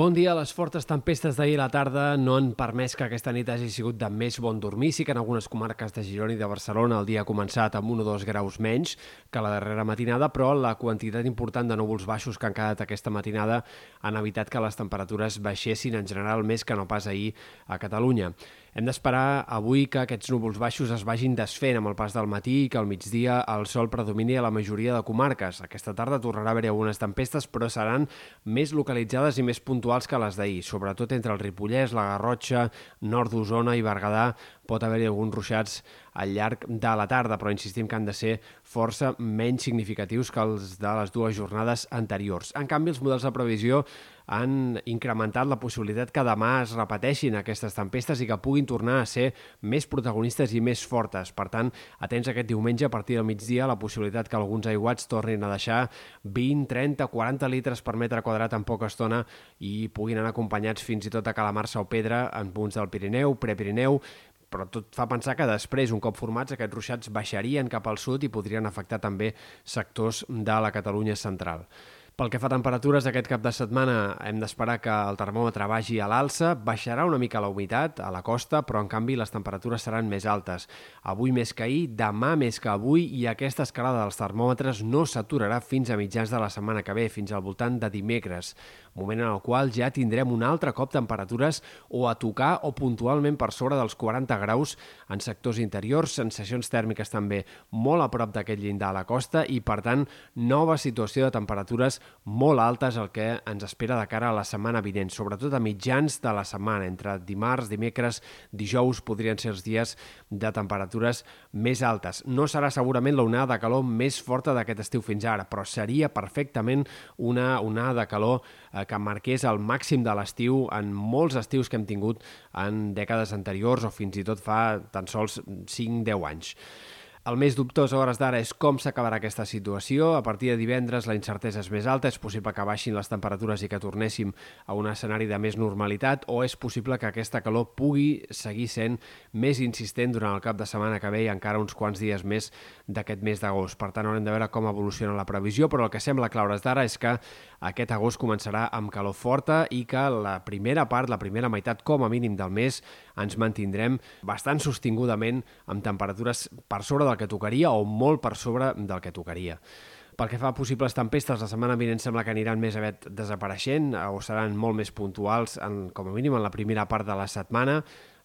Bon dia. Les fortes tempestes d'ahir a la tarda no han permès que aquesta nit hagi sigut de més bon dormir. Sí que en algunes comarques de Girona i de Barcelona el dia ha començat amb 1 o 2 graus menys que la darrera matinada, però la quantitat important de núvols baixos que han quedat aquesta matinada han evitat que les temperatures baixessin en general més que no pas ahir a Catalunya. Hem d'esperar avui que aquests núvols baixos es vagin desfent amb el pas del matí i que al migdia el sol predomini a la majoria de comarques. Aquesta tarda tornarà a haver algunes tempestes, però seran més localitzades i més puntuals que les d'ahir, sobretot entre el Ripollès, la Garrotxa, nord d'Osona i Berguedà, pot haver-hi alguns ruixats al llarg de la tarda, però insistim que han de ser força menys significatius que els de les dues jornades anteriors. En canvi, els models de previsió han incrementat la possibilitat que demà es repeteixin aquestes tempestes i que puguin tornar a ser més protagonistes i més fortes. Per tant, atents aquest diumenge a partir del migdia la possibilitat que alguns aiguats tornin a deixar 20, 30, 40 litres per metre quadrat en poca estona i puguin anar acompanyats fins i tot a Calamarsa o Pedra en punts del Pirineu, Prepirineu, però tot fa pensar que després, un cop formats, aquests ruixats baixarien cap al sud i podrien afectar també sectors de la Catalunya central. Pel que fa a temperatures, aquest cap de setmana hem d'esperar que el termòmetre vagi a l'alça, baixarà una mica la humitat a la costa, però en canvi les temperatures seran més altes. Avui més que ahir, demà més que avui, i aquesta escalada dels termòmetres no s'aturarà fins a mitjans de la setmana que ve, fins al voltant de dimecres, moment en el qual ja tindrem un altre cop temperatures o a tocar o puntualment per sobre dels 40 graus en sectors interiors, sensacions tèrmiques també molt a prop d'aquest llindar a la costa i, per tant, nova situació de temperatures molt altes el que ens espera de cara a la setmana vinent, sobretot a mitjans de la setmana, entre dimarts, dimecres, dijous podrien ser els dies de temperatures més altes. No serà segurament la onada de calor més forta d'aquest estiu fins ara, però seria perfectament una onada de calor eh, que marqués el màxim de l'estiu en molts estius que hem tingut en dècades anteriors o fins i tot fa tan sols 5-10 anys. El més dubtós a hores d'ara és com s'acabarà aquesta situació. A partir de divendres la incertesa és més alta, és possible que baixin les temperatures i que tornéssim a un escenari de més normalitat o és possible que aquesta calor pugui seguir sent més insistent durant el cap de setmana que ve i encara uns quants dies més d'aquest mes d'agost. Per tant, haurem de veure com evoluciona la previsió, però el que sembla clar hores d'ara és que aquest agost començarà amb calor forta i que la primera part, la primera meitat com a mínim del mes, ens mantindrem bastant sostingudament amb temperatures per sobre del que tocaria o molt per sobre del que tocaria. Pel que fa a possibles tempestes, la setmana vinent sembla que aniran més aviat desapareixent o seran molt més puntuals, en, com a mínim en la primera part de la setmana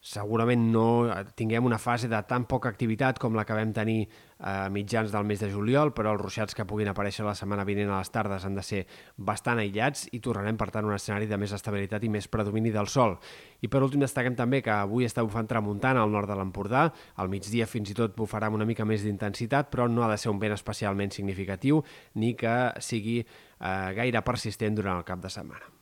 segurament no tinguem una fase de tan poca activitat com la que vam tenir a mitjans del mes de juliol, però els ruixats que puguin aparèixer la setmana vinent a les tardes han de ser bastant aïllats i tornarem, per tant, a un escenari de més estabilitat i més predomini del sol. I per últim destaquem també que avui està bufant tramuntant al nord de l'Empordà, al migdia fins i tot bufarà amb una mica més d'intensitat, però no ha de ser un vent especialment significatiu ni que sigui eh, gaire persistent durant el cap de setmana.